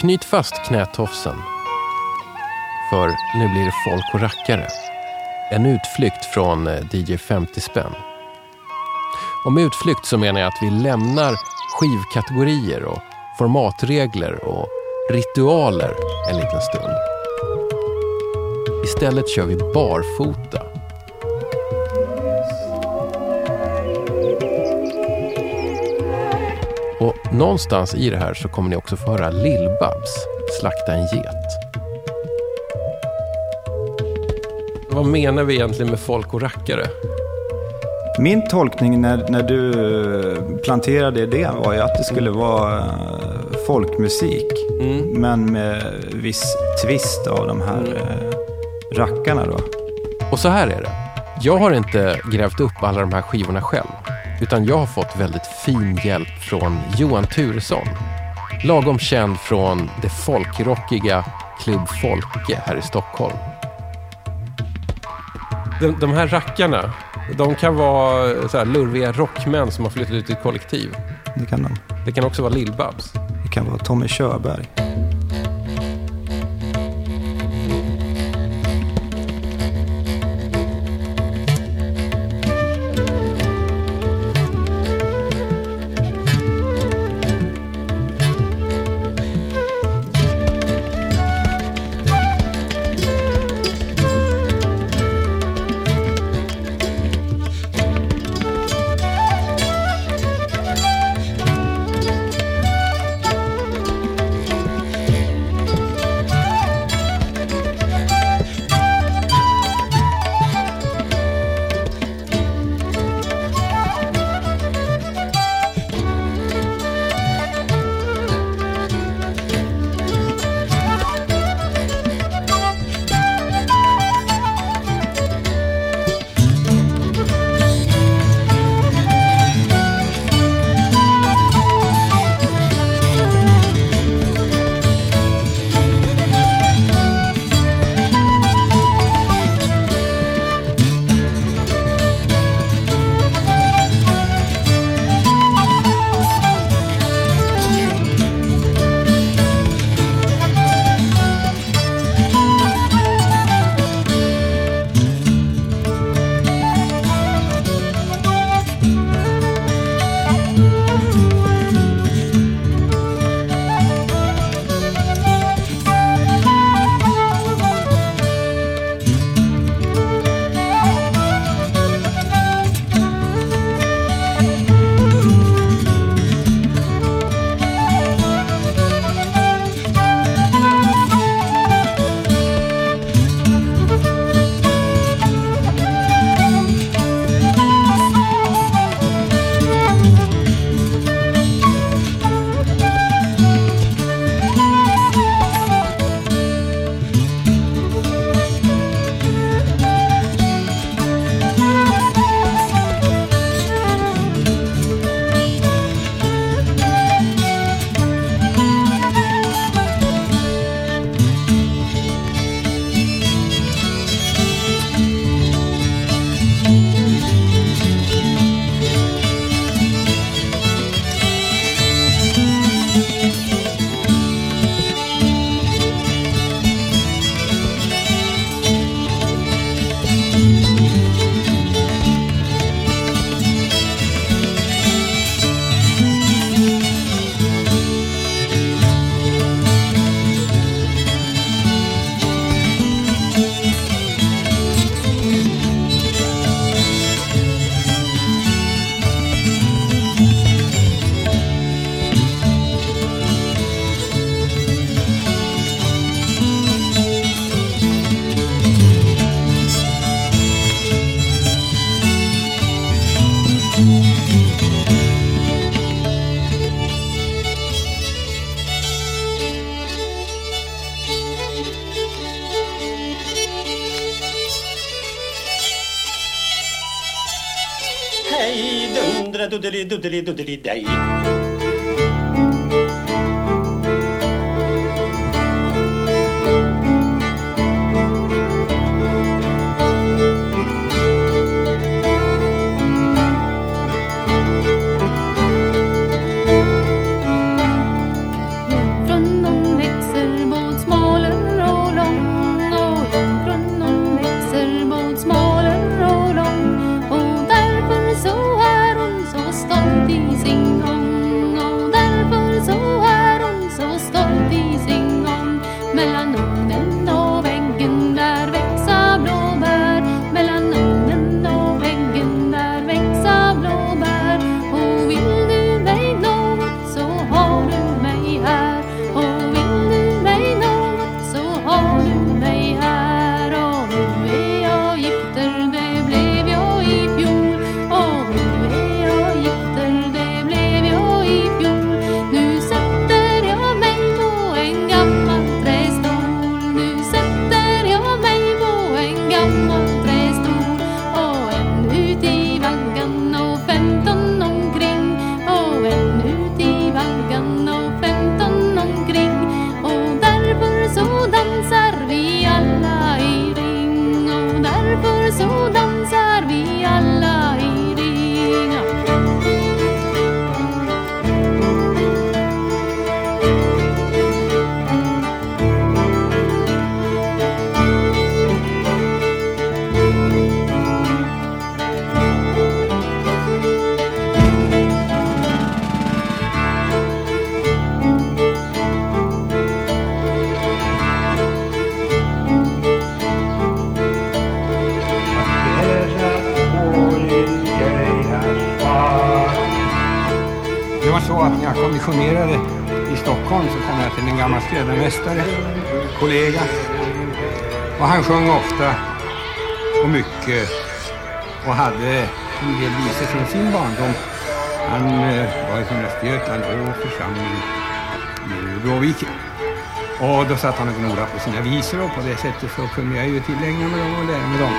Knyt fast knätofsen. För nu blir det folk och rackare. En utflykt från eh, DJ 50 spänn. Och med utflykt så menar jag att vi lämnar skivkategorier och formatregler och ritualer en liten stund. Istället kör vi barfota. Någonstans i det här så kommer ni också få höra Lill-Babs slakta en get. Vad menar vi egentligen med folk och rackare? Min tolkning när, när du planterade idén var ju att det skulle vara eh, folkmusik. Mm. Men med viss twist av de här Mm. eh, rackarna då. Och så här är det. Jag har inte grävt upp alla de här skivorna själv. Utan jag har fått väldigt fin hjälp från Johan Turesson. Lagom känd från det folkrockiga Klubb Folke här i Stockholm. De, de här rackarna, de kan vara så här lurviga rockmän som har flyttat ut i ett kollektiv. Det kan, de. Det kan också vara Lill-Babs. det kan vara Tommy Körberg. doodly doodly day. Och han sjöng ofta och mycket och hade en del visor från sin barndom. Han eh, var från Östergötland och församling i Bråviken. Och då satt han och gnolade på sina visor och på det sättet så kunde jag ju tillägna mig dem och lära mig dem.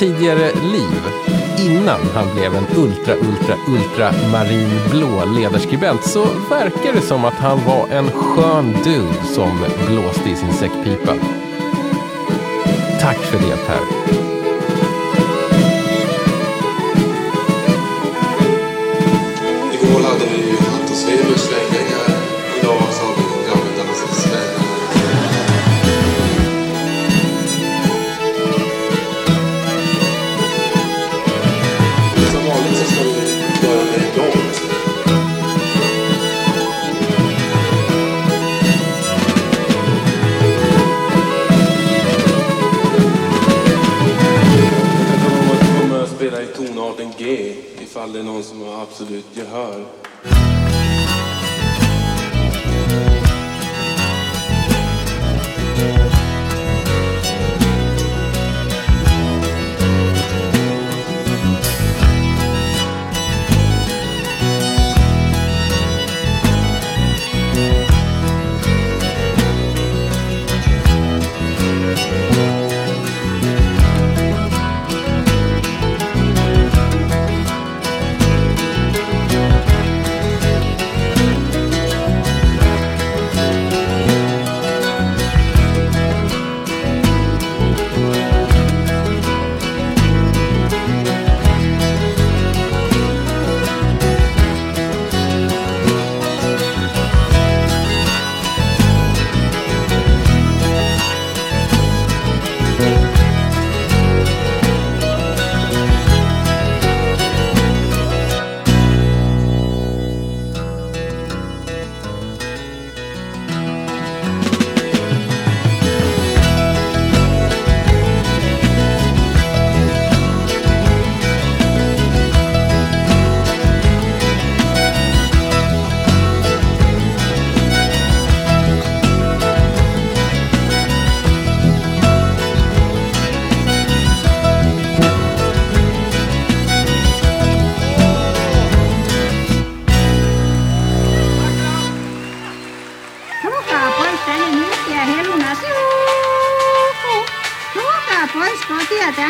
Tidigare liv, innan han blev en ultra, ultra, ultra marinblå ledarskribent så verkar det som att han var en skön dude som blåste i sin säckpipa. Tack för det Per.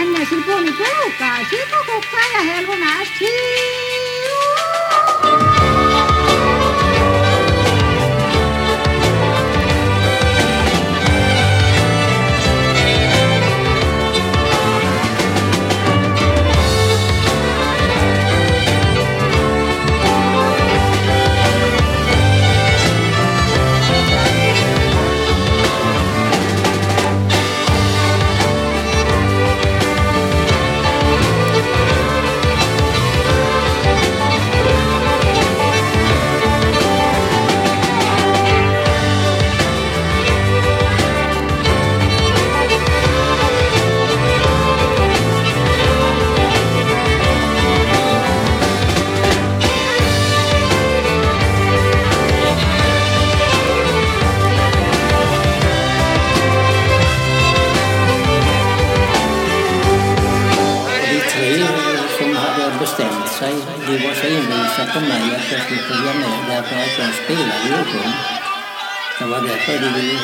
ना शिल्पों ने कोई Kashi var därför de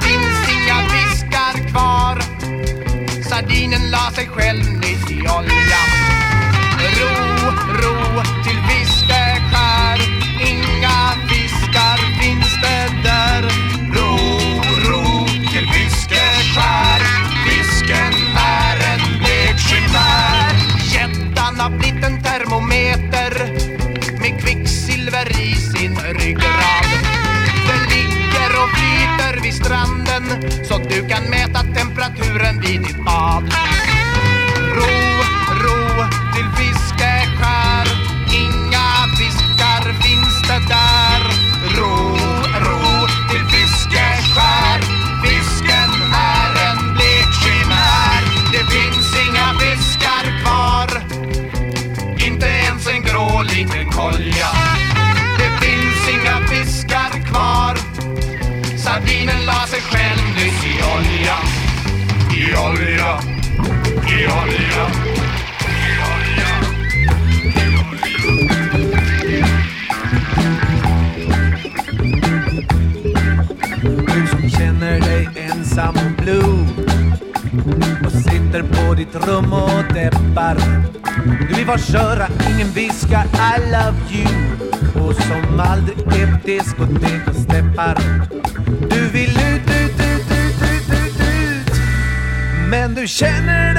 Det finns inga fiskar kvar. Sardinen la sig själv Du kan mäta temperaturen vid ditt bad. På ditt rum och deppar. Du vill bara köra, ingen viskar I love you och som aldrig är på diskotek och steppar. Du vill ut, ut, ut, ut, ut, ut, ut men du känner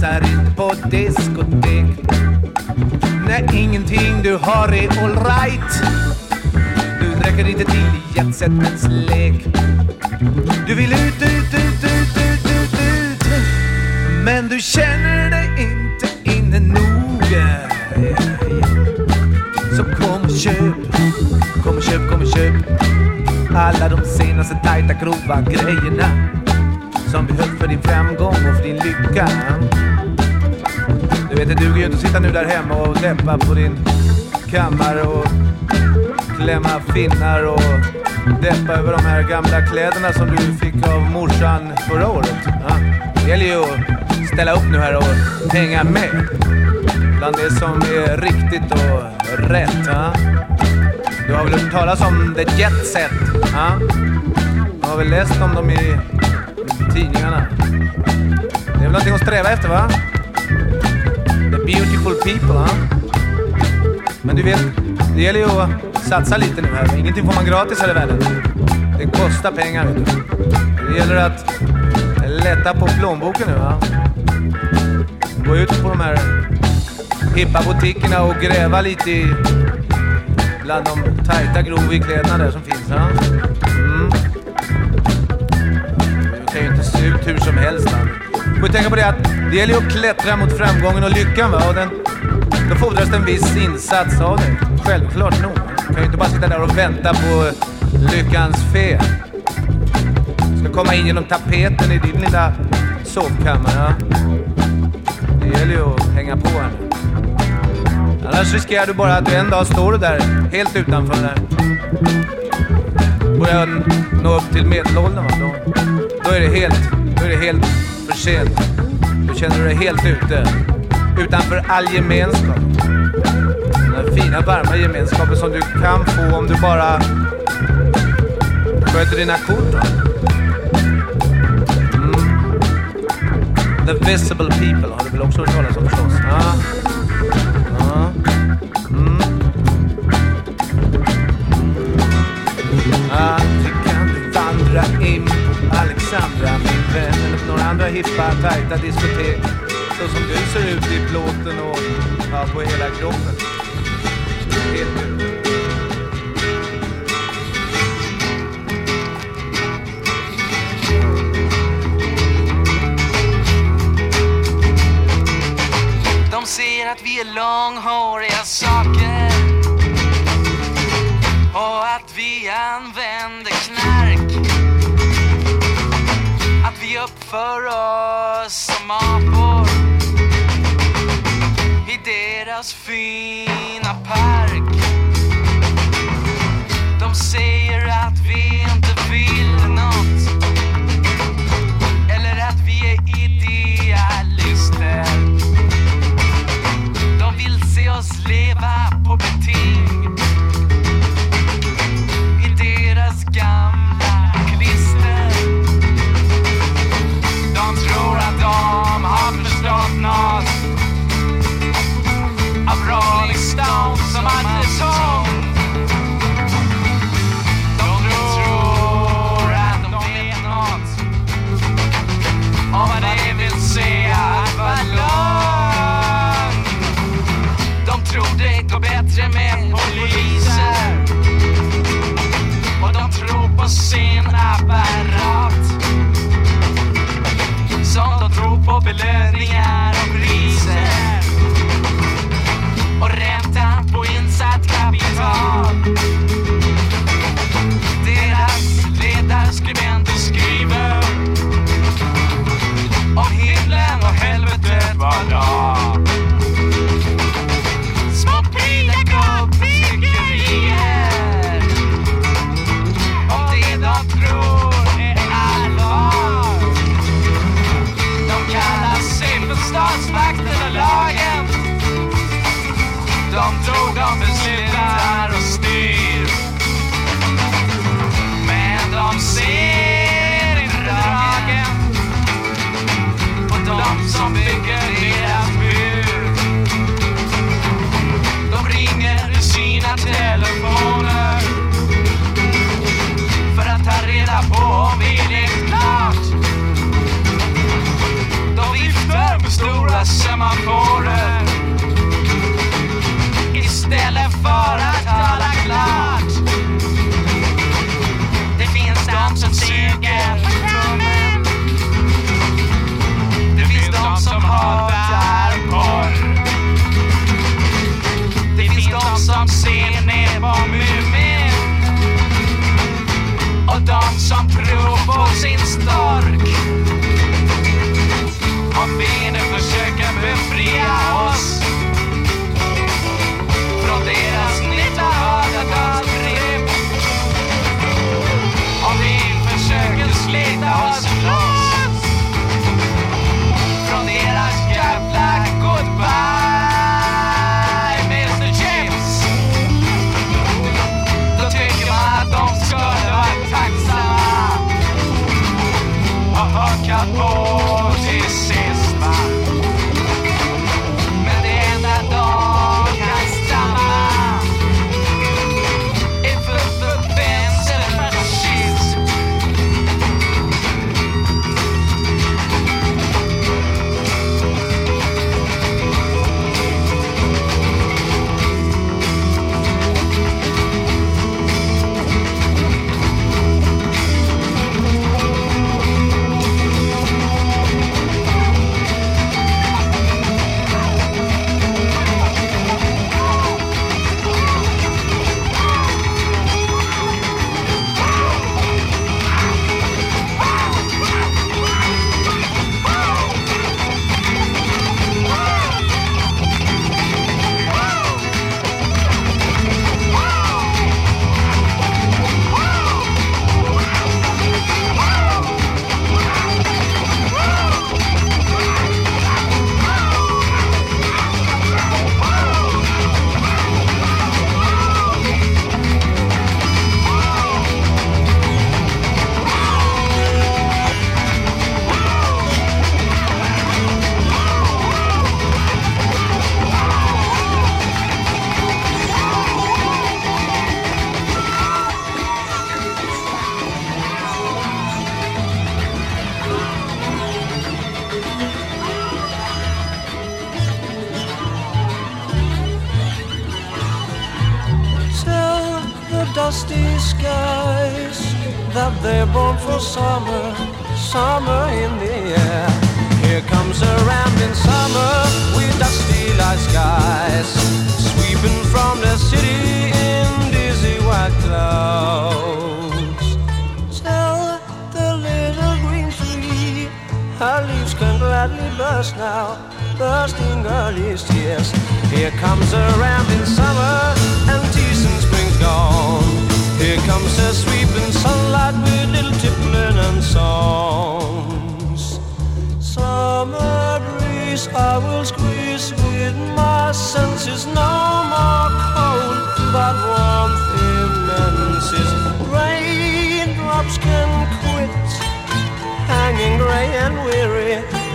dansar platsar inte på diskotek. Nej, ingenting du har är alright. Du räcker inte till i jetsetens lek. Du vill ut, ut, ut, ut, ut, ut, ut. Men du känner dig inte inne nog. Så kom och köp, kom och köp, kom och köp. Alla de senaste tajta grova grejerna som behövs för din framgång och för din lycka. Vet, det duger ju inte att sitta nu där hemma och deppa på din kammare och klämma finnar och deppa över de här gamla kläderna som du fick av morsan förra året. Ja. Det gäller ju att ställa upp nu här och hänga med bland det som är riktigt och rätt. Ja. Du har väl hört talas om The Jet Set? Ja. Du har väl läst om dem i tidningarna? Det är väl någonting att sträva efter va? Beautiful people, ja. Men du vet, det gäller ju att satsa lite nu här. Ingenting får man gratis här i världen. Det kostar pengar, vet du. Det gäller att lätta på plånboken nu, va. Gå ut på de här hippa butikerna och gräva lite i bland de tajta grov i kläderna där som finns. va? Mm. Det kan ju inte se ut hur som helst. Va? Får ju tänka på det att det gäller ju att klättra mot framgången och lyckan. Va? Och den, då fordras det en viss insats av dig. Självklart nog. Du kan ju inte bara sitta där och vänta på lyckans fe. Du ska komma in genom tapeten i din lilla sovkammare. Ja? Det gäller ju att hänga på här nu. Annars riskerar du bara att du en dag står du där, helt utanför där. Börjar nå upp till medelåldern va? Då, då, är det helt, då är det helt för sent. Då känner du dig helt ute. Utanför all gemenskap. Den fina varma gemenskapen som du kan få om du bara sköter dina kort. Mm. The visible people har du väl också hört talas om förstås? Ja. Ja. Mm. mm. Ah, Alltid kan du vandra in på Alexandra min vän några andra hippa, tajta diskotek så som du ser ut i plåten och ja, på hela kroppen. Helt ut. De ser att vi är långhåriga saker och att vi är for us.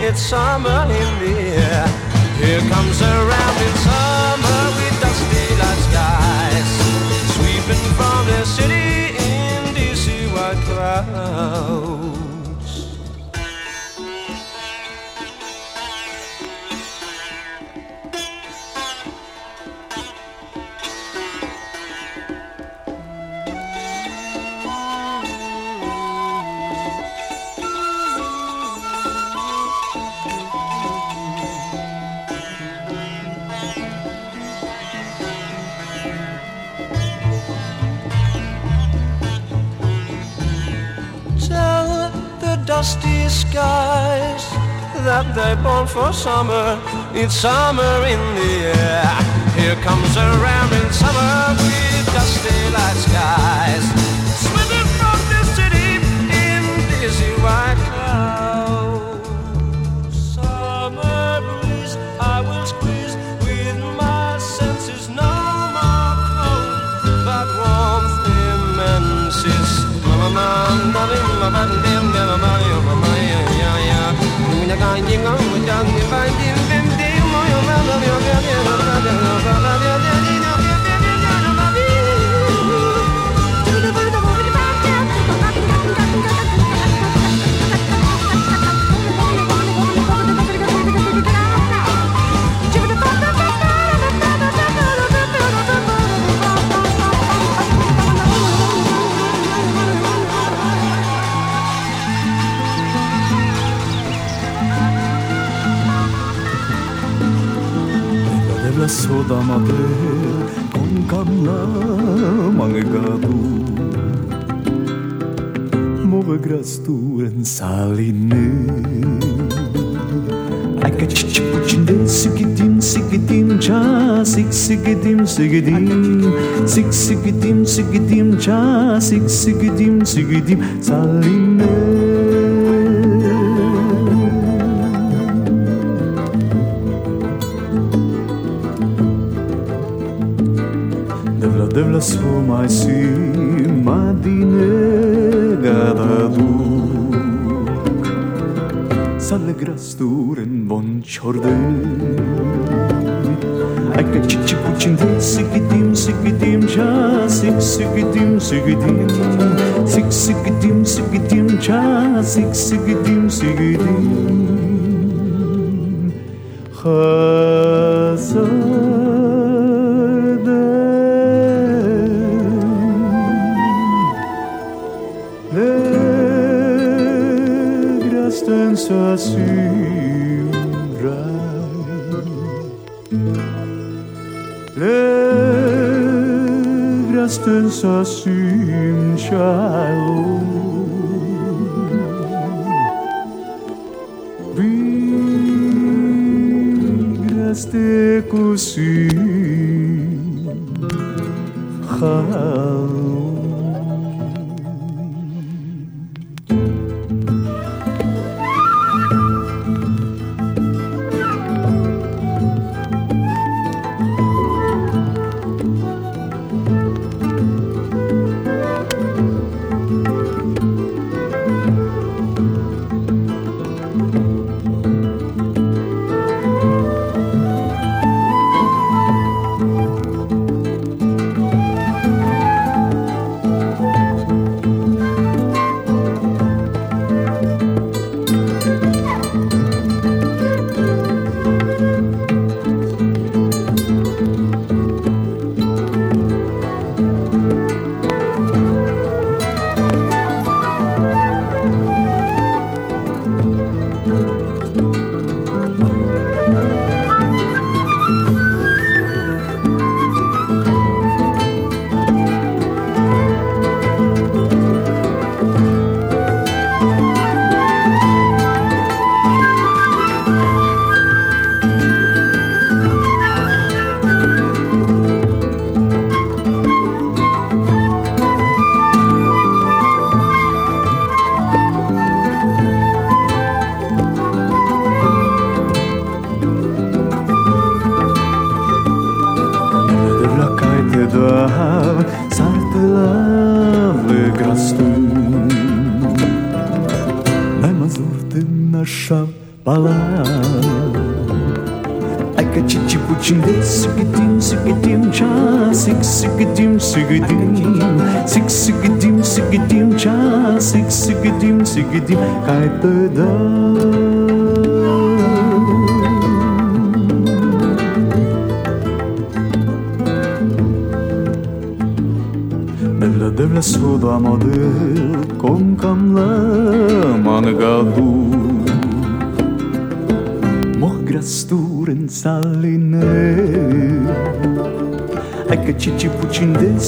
It's summer in the air. Here comes a rounding summer with dusty light skies, sweeping from the city in DC white clouds. Skies that they're born for summer. It's summer in the air. Here comes a rambling summer with dusty light skies. Swimming from the city in dizzy white がそだまでこんかんなまげがど Мове грастурен салины Айка чичипучин сигидим сигидим часик сигидим сигидим сик сигидим сигидим часик сигидим сигидим салины Ajka čičik učinti, sigidim, sigidim, ča, sig, sigidim, sigidim, sig, sigidim, sigidim, ča, sig, sigidim, sigidim. Chazan. sois sûr. distance I seem shallow. be as the see.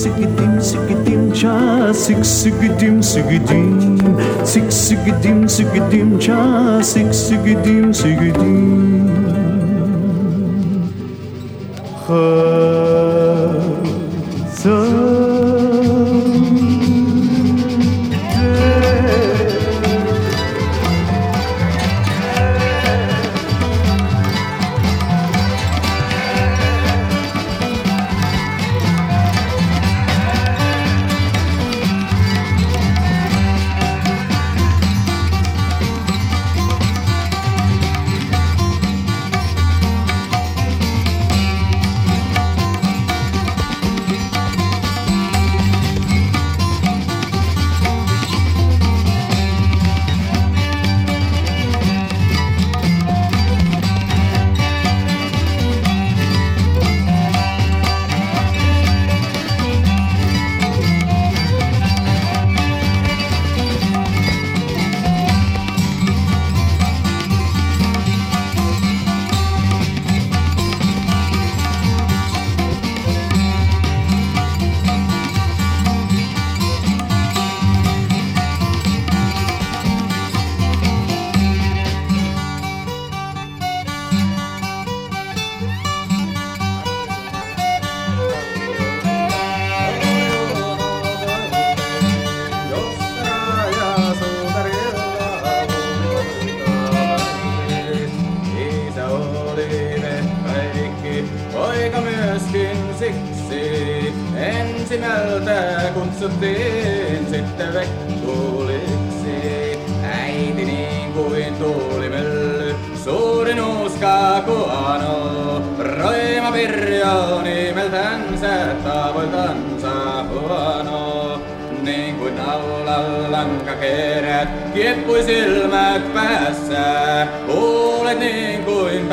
Sigidim sigidim cha sig sigidim sigidim sig sigidim sigidim cha sig sigidim sigidim Poika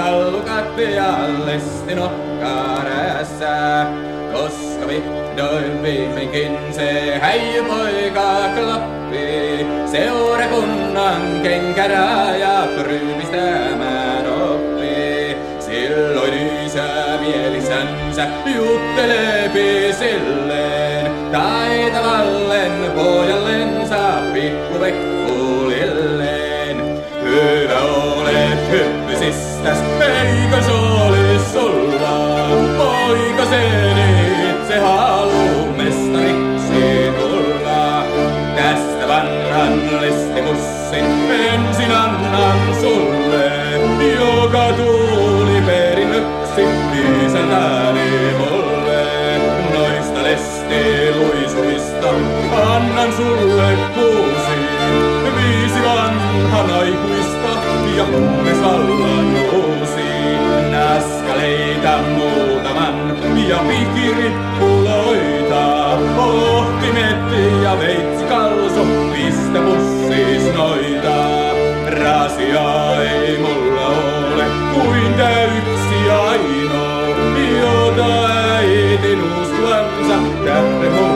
kallukat pialle, nokkaa räässää. Koska vihdoin viimekin se häijypoika klappii, seurakunnan kenkäräjä prymistämään oppi. Silloin isä mielisänsä juttelee silleen, taitavallen pojallensa pikkuvekkulilleen. Hyvä on hyppysistäs, eikö se olis sulla? Poika sen itse haluu mestariksi tulla. Tästä vanhan listimussin ensin annan sulle, joka tuuli perinnöksi isäntäni mulle. Noista lestiluisuista annan sulle kuusi, viisi vanhan aikuista ja kuudes vallan uusi. Naskaleita muutaman ja pikirippuloita, ohtimet ja veitskalso, pistä pussis noita. Rasia ei mulla ole kuin tää yksi ainoa, jota äitin uskonsa tähden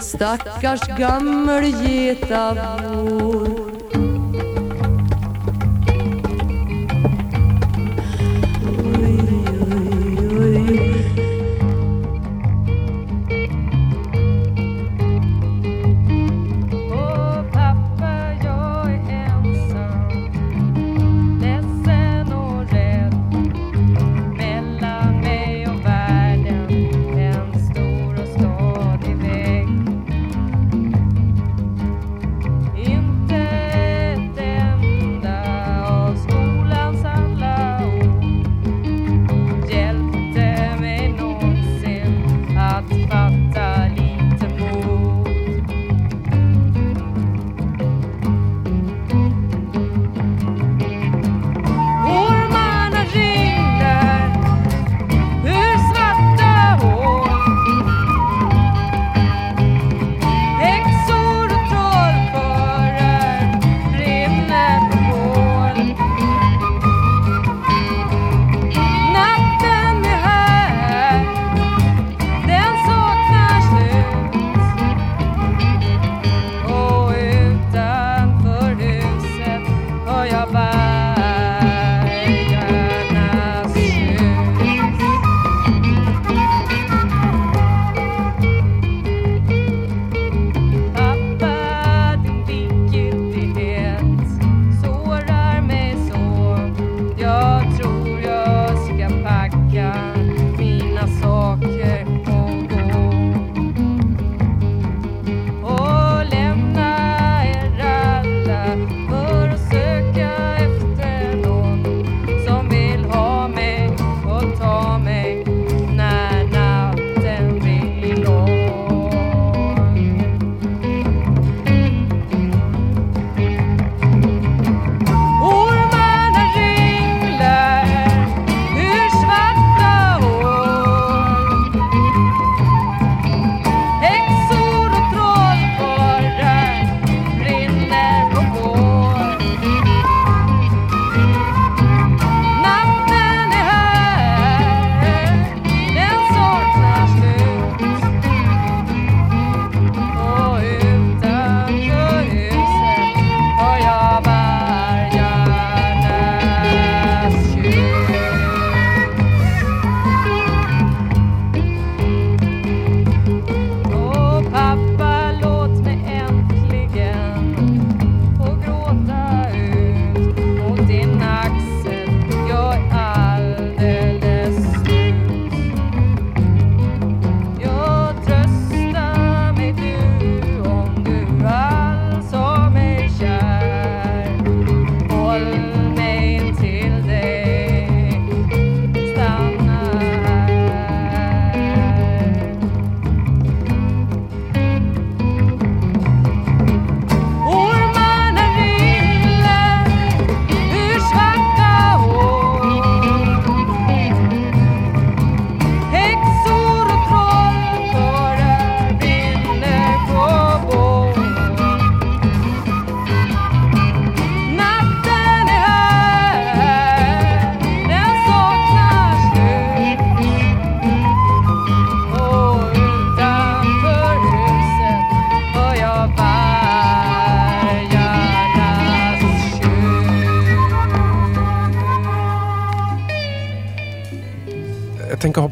Stackars gammelgeta vår.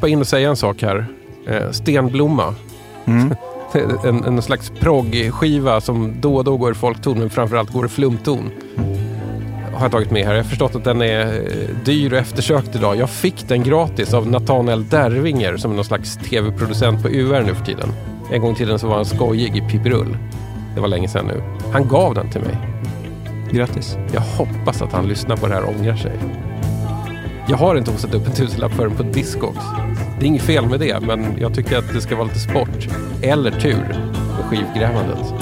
Hoppa in och säga en sak här. Eh, Stenblomma. Mm. en, en slags proggskiva som då och då går i folkton men framförallt går i flumton. Har jag tagit med här. Jag har förstått att den är eh, dyr och eftersökt idag. Jag fick den gratis av Nathanael Dervinger som är någon slags tv-producent på UR nu för tiden. En gång i tiden så var han skojig i Pippirull. Det var länge sedan nu. Han gav den till mig. Grattis. Jag hoppas att han lyssnar på det här och ångrar sig. Jag har inte hostat upp en tusenlapp för den på Discogs. Det är inget fel med det, men jag tycker att det ska vara lite sport. Eller tur med skivgrävandet.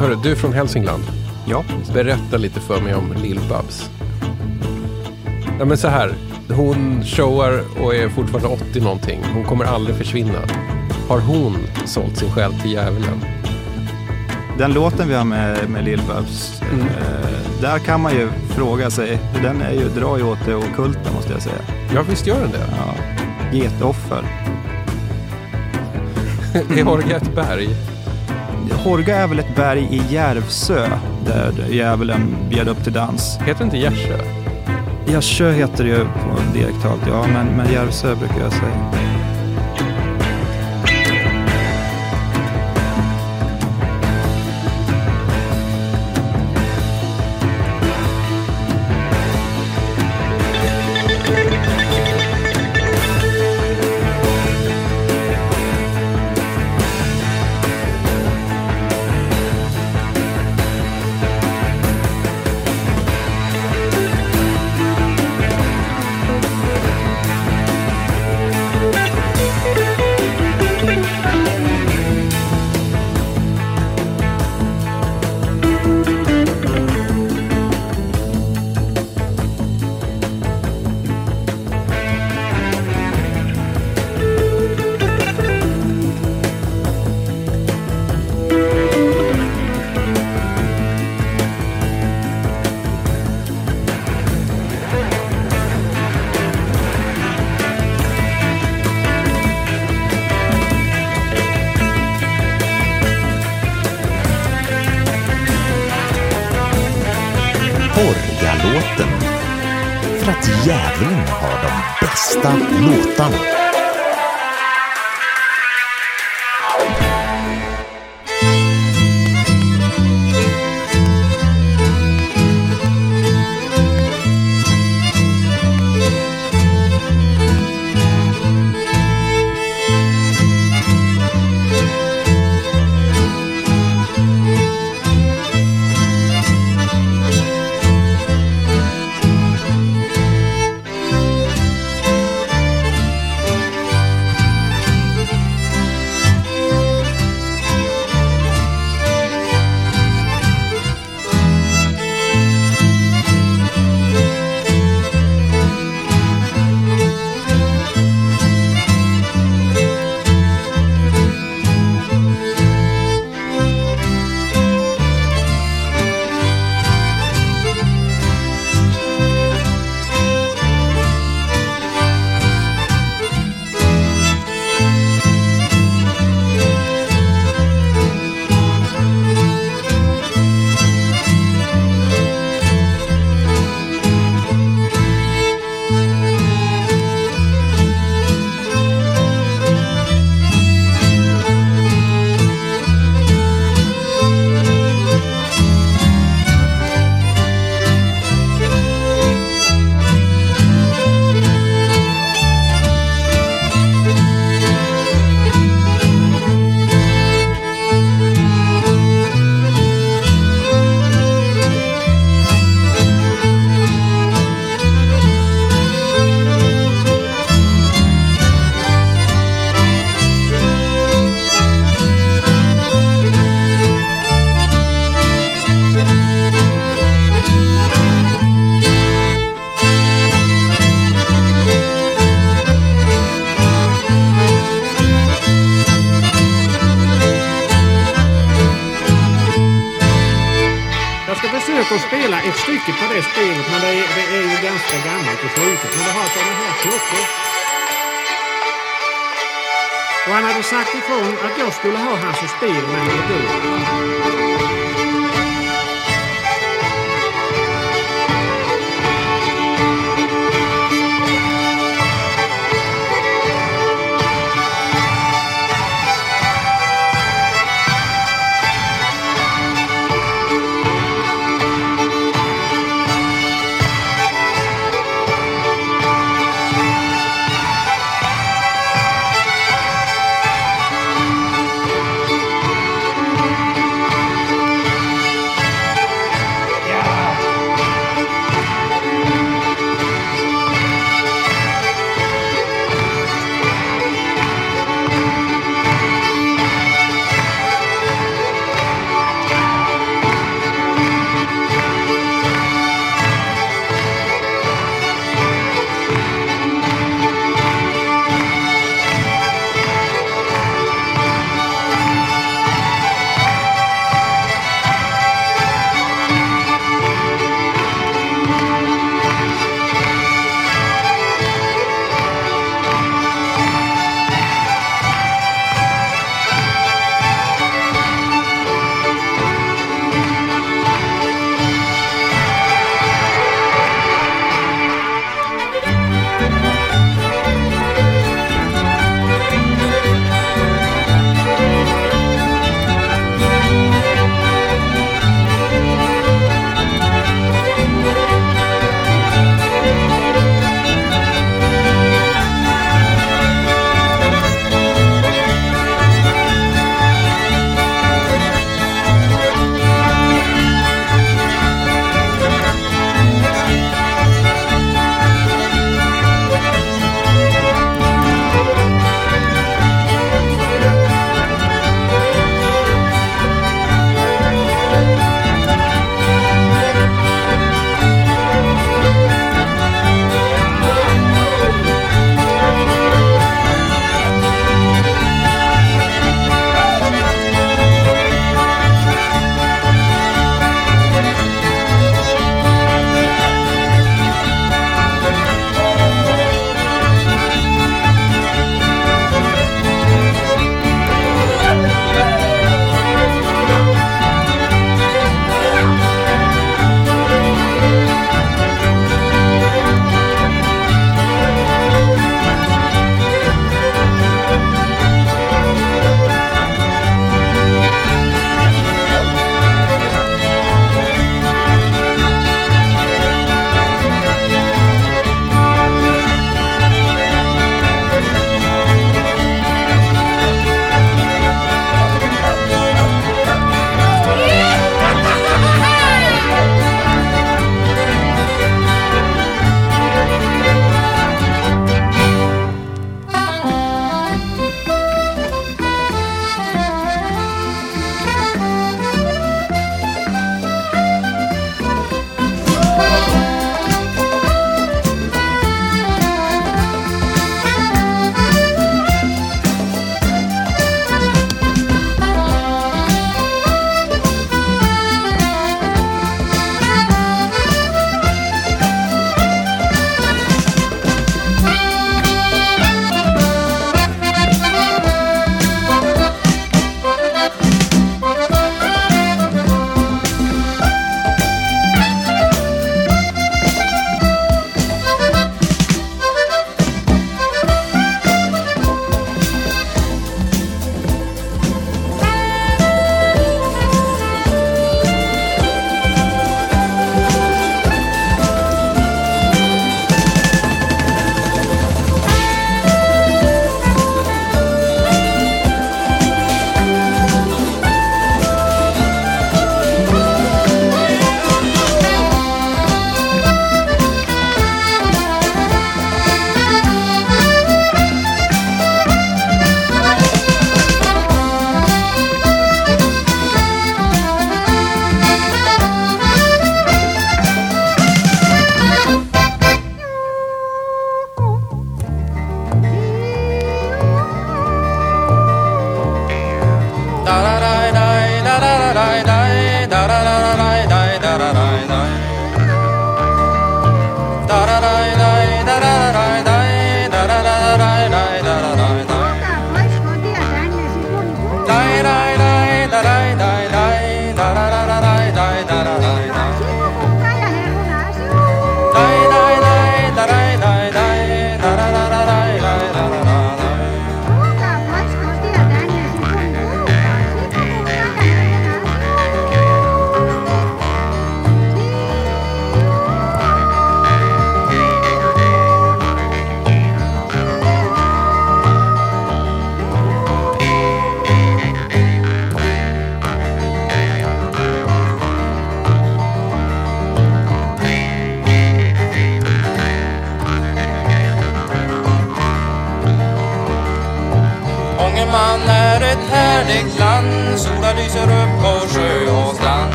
Hörru, du är från Hälsingland. Ja. Berätta lite för mig om Lill-Babs. Ja, men så här. Hon showar och är fortfarande 80 någonting. Hon kommer aldrig försvinna. Har hon sålt sin själ till djävulen? Den låten vi har med, med Lill-Babs, Mm. eh, där kan man ju fråga sig, den är ju, drar ju åt det ockulta måste jag säga. Ja, visst gör den det? Ja. Getoffer. Är Horga ett berg? Horga är väl ett berg i Järvsö där djävulen bjöd upp till dans. Heter inte Gärsö? Gärsö heter det ju på dialektalt, ja, men, men Järvsö brukar jag säga. De ganska gammalt och slutet. Men det har sådana här klockor. Och han hade sagt ifrån att jag skulle ha hans som spel med melodin.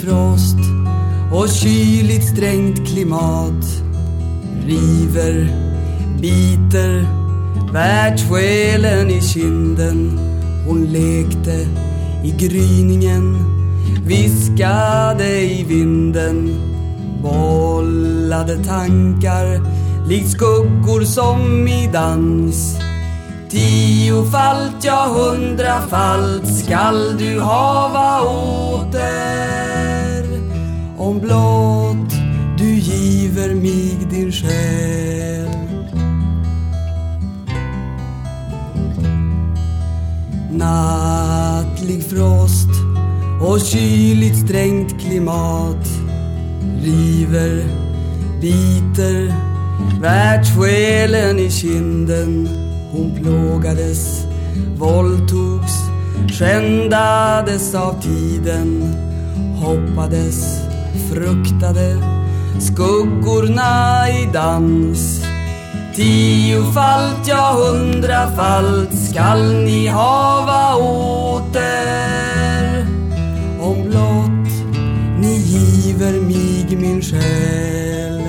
Frost och kyligt strängt klimat river, biter världssjälen i kinden. Hon lekte i gryningen, viskade i vinden bollade tankar likt skuggor som i dans Tiofalt, ja hundrafalt skall du hava åter om blott du giver mig din själ. Nattlig frost och kyligt strängt klimat river, biter världssjälen i kinden hon plågades, våldtogs, skändades av tiden Hoppades, fruktade skuggorna i dans. Tiofalt, ja hundrafalt skall ni hava åter. Om blott ni giver mig min själ.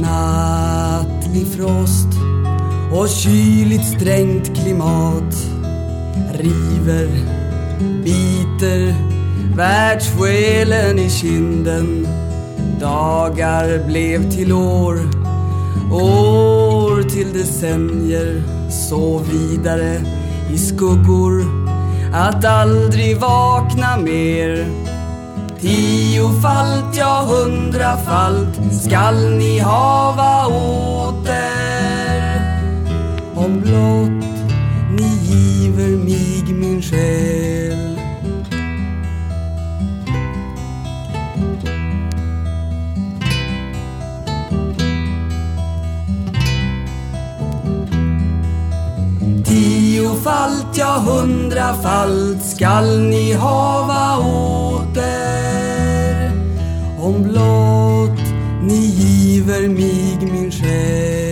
Nattlig frost och kyligt strängt klimat river, biter världssjälen i kinden. Dagar blev till år, år till decennier. Så vidare i skuggor att aldrig vakna mer. Tiofalt, ja hundrafalt skall ni hava åter. Om blott över mig min själ. Tiofalt, ja hundrafalt skall ni hava åter om blott ni giver mig min själ.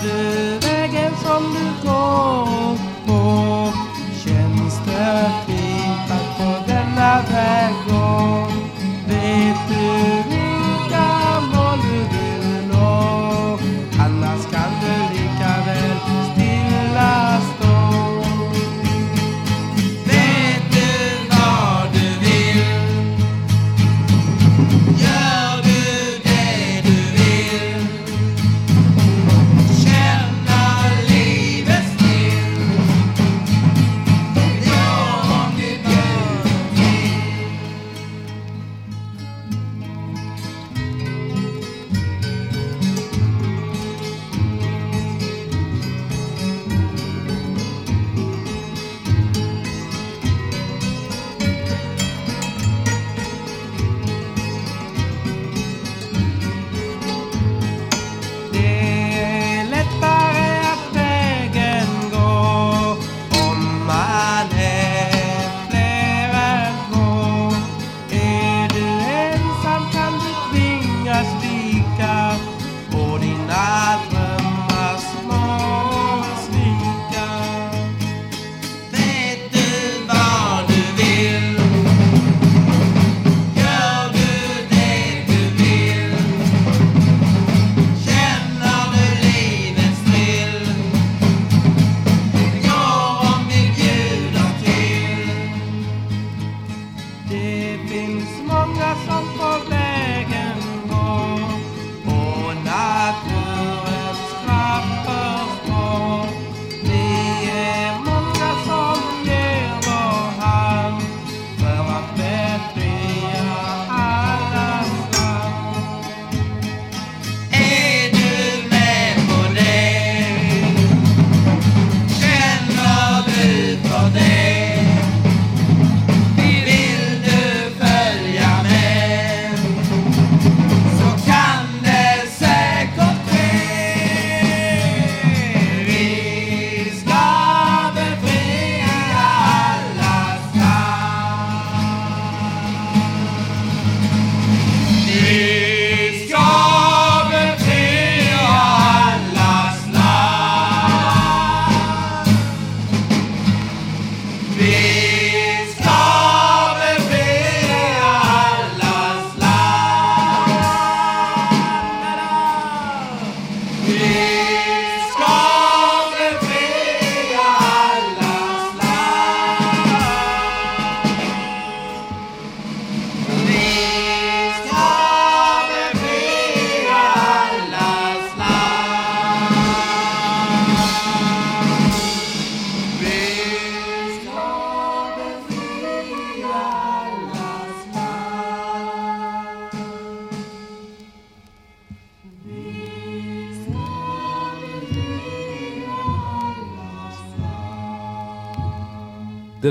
started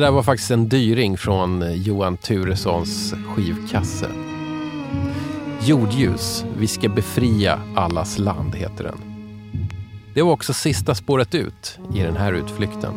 där var faktiskt en dyring från eh, Johan Turessons skivkasse. Jordljus, vi ska befria allas land, heter den. Det var också sista spåret ut i den här utflykten.